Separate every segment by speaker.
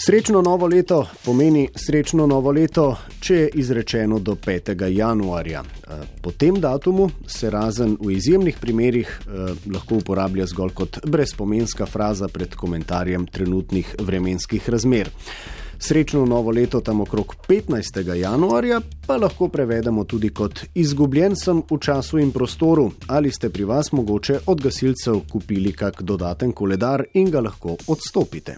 Speaker 1: Srečno novo leto pomeni srečno novo leto, če je izrečeno do 5. januarja. Po tem datumu se razen v izjemnih primerjih eh, lahko uporablja zgolj kot brezpomenska fraza pred komentarjem trenutnih vremenskih razmer. Srečno novo leto tam okrog 15. januarja pa lahko prevedemo tudi kot izgubljen sem v času in prostoru ali ste pri vas mogoče od gasilcev kupili kak dodaten koledar in ga lahko odstopite.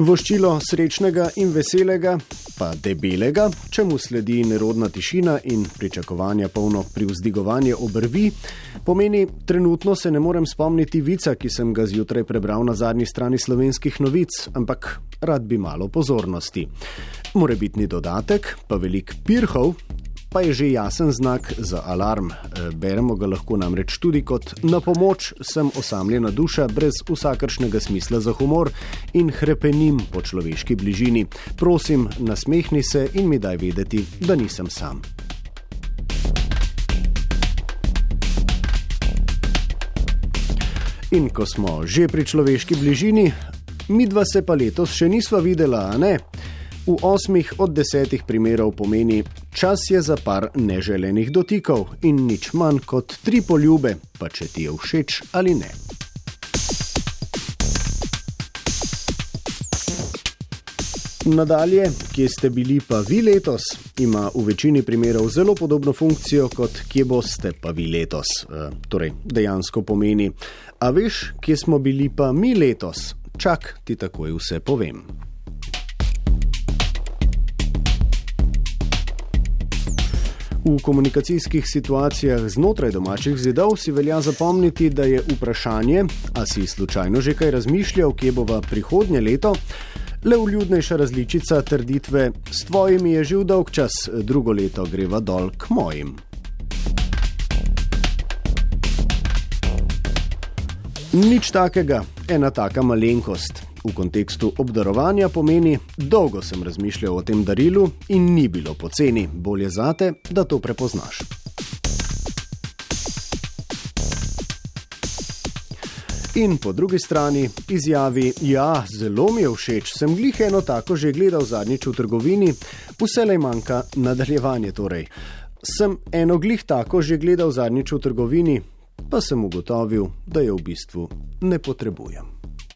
Speaker 1: Voščilo srečnega in veselega, pa debelega, čemu sledi nerodna tišina in pričakovanja polno privzdigovanje obrvi, pomeni, trenutno se ne morem spomniti vica, ki sem ga zjutraj prebral na zadnji strani slovenskih novic, ampak rad bi malo pozornosti. Morebitni dodatek, pa velik pirhov, pa je že jasen znak za alarm. E, beremo ga lahko namreč tudi kot na pomoč, sem osamljena duša, brez vsakršnega smisla za humor in hrepenim po človeški bližini. Prosim, nasmehni se in mi daj vedeti, da nisem sam. In ko smo že pri človeški bližini, midva se pa letos še nisva videla, a ne? V osmih od desetih primerov pomeni, čas je za par neželenih dotikov in nič manj kot tri poljube, pa če ti je všeč ali ne. Nadalje, kje ste bili pa vi letos, ima v večini primerov zelo podobno funkcijo kot kje boste pa vi letos. E, torej, dejansko pomeni, a veš, kje smo bili pa mi letos, čak ti takoj vse povem. V komunikacijskih situacijah znotraj domačih zidov si velja zapomniti, da je vprašanje, a si slučajno že kaj razmišljal, kje bova prihodnje leto, le vljudnejša različica trditve: S tvojimi je že dolg čas, drugo leto greva dol k mojim. Nič takega, ena taka malenkost v kontekstu obdarovanja pomeni, dolgo sem razmišljal o tem darilu in ni bilo poceni, bolje zate, da to prepoznaš. In po drugi strani izjavi: Ja, zelo mi je všeč, sem glih eno tako že gledal zadnjič v trgovini, vse le manjka nadaljevanje. Torej. Sem eno glih tako že gledal zadnjič v trgovini, pa sem ugotovil, da je v bistvu ne potrebujem.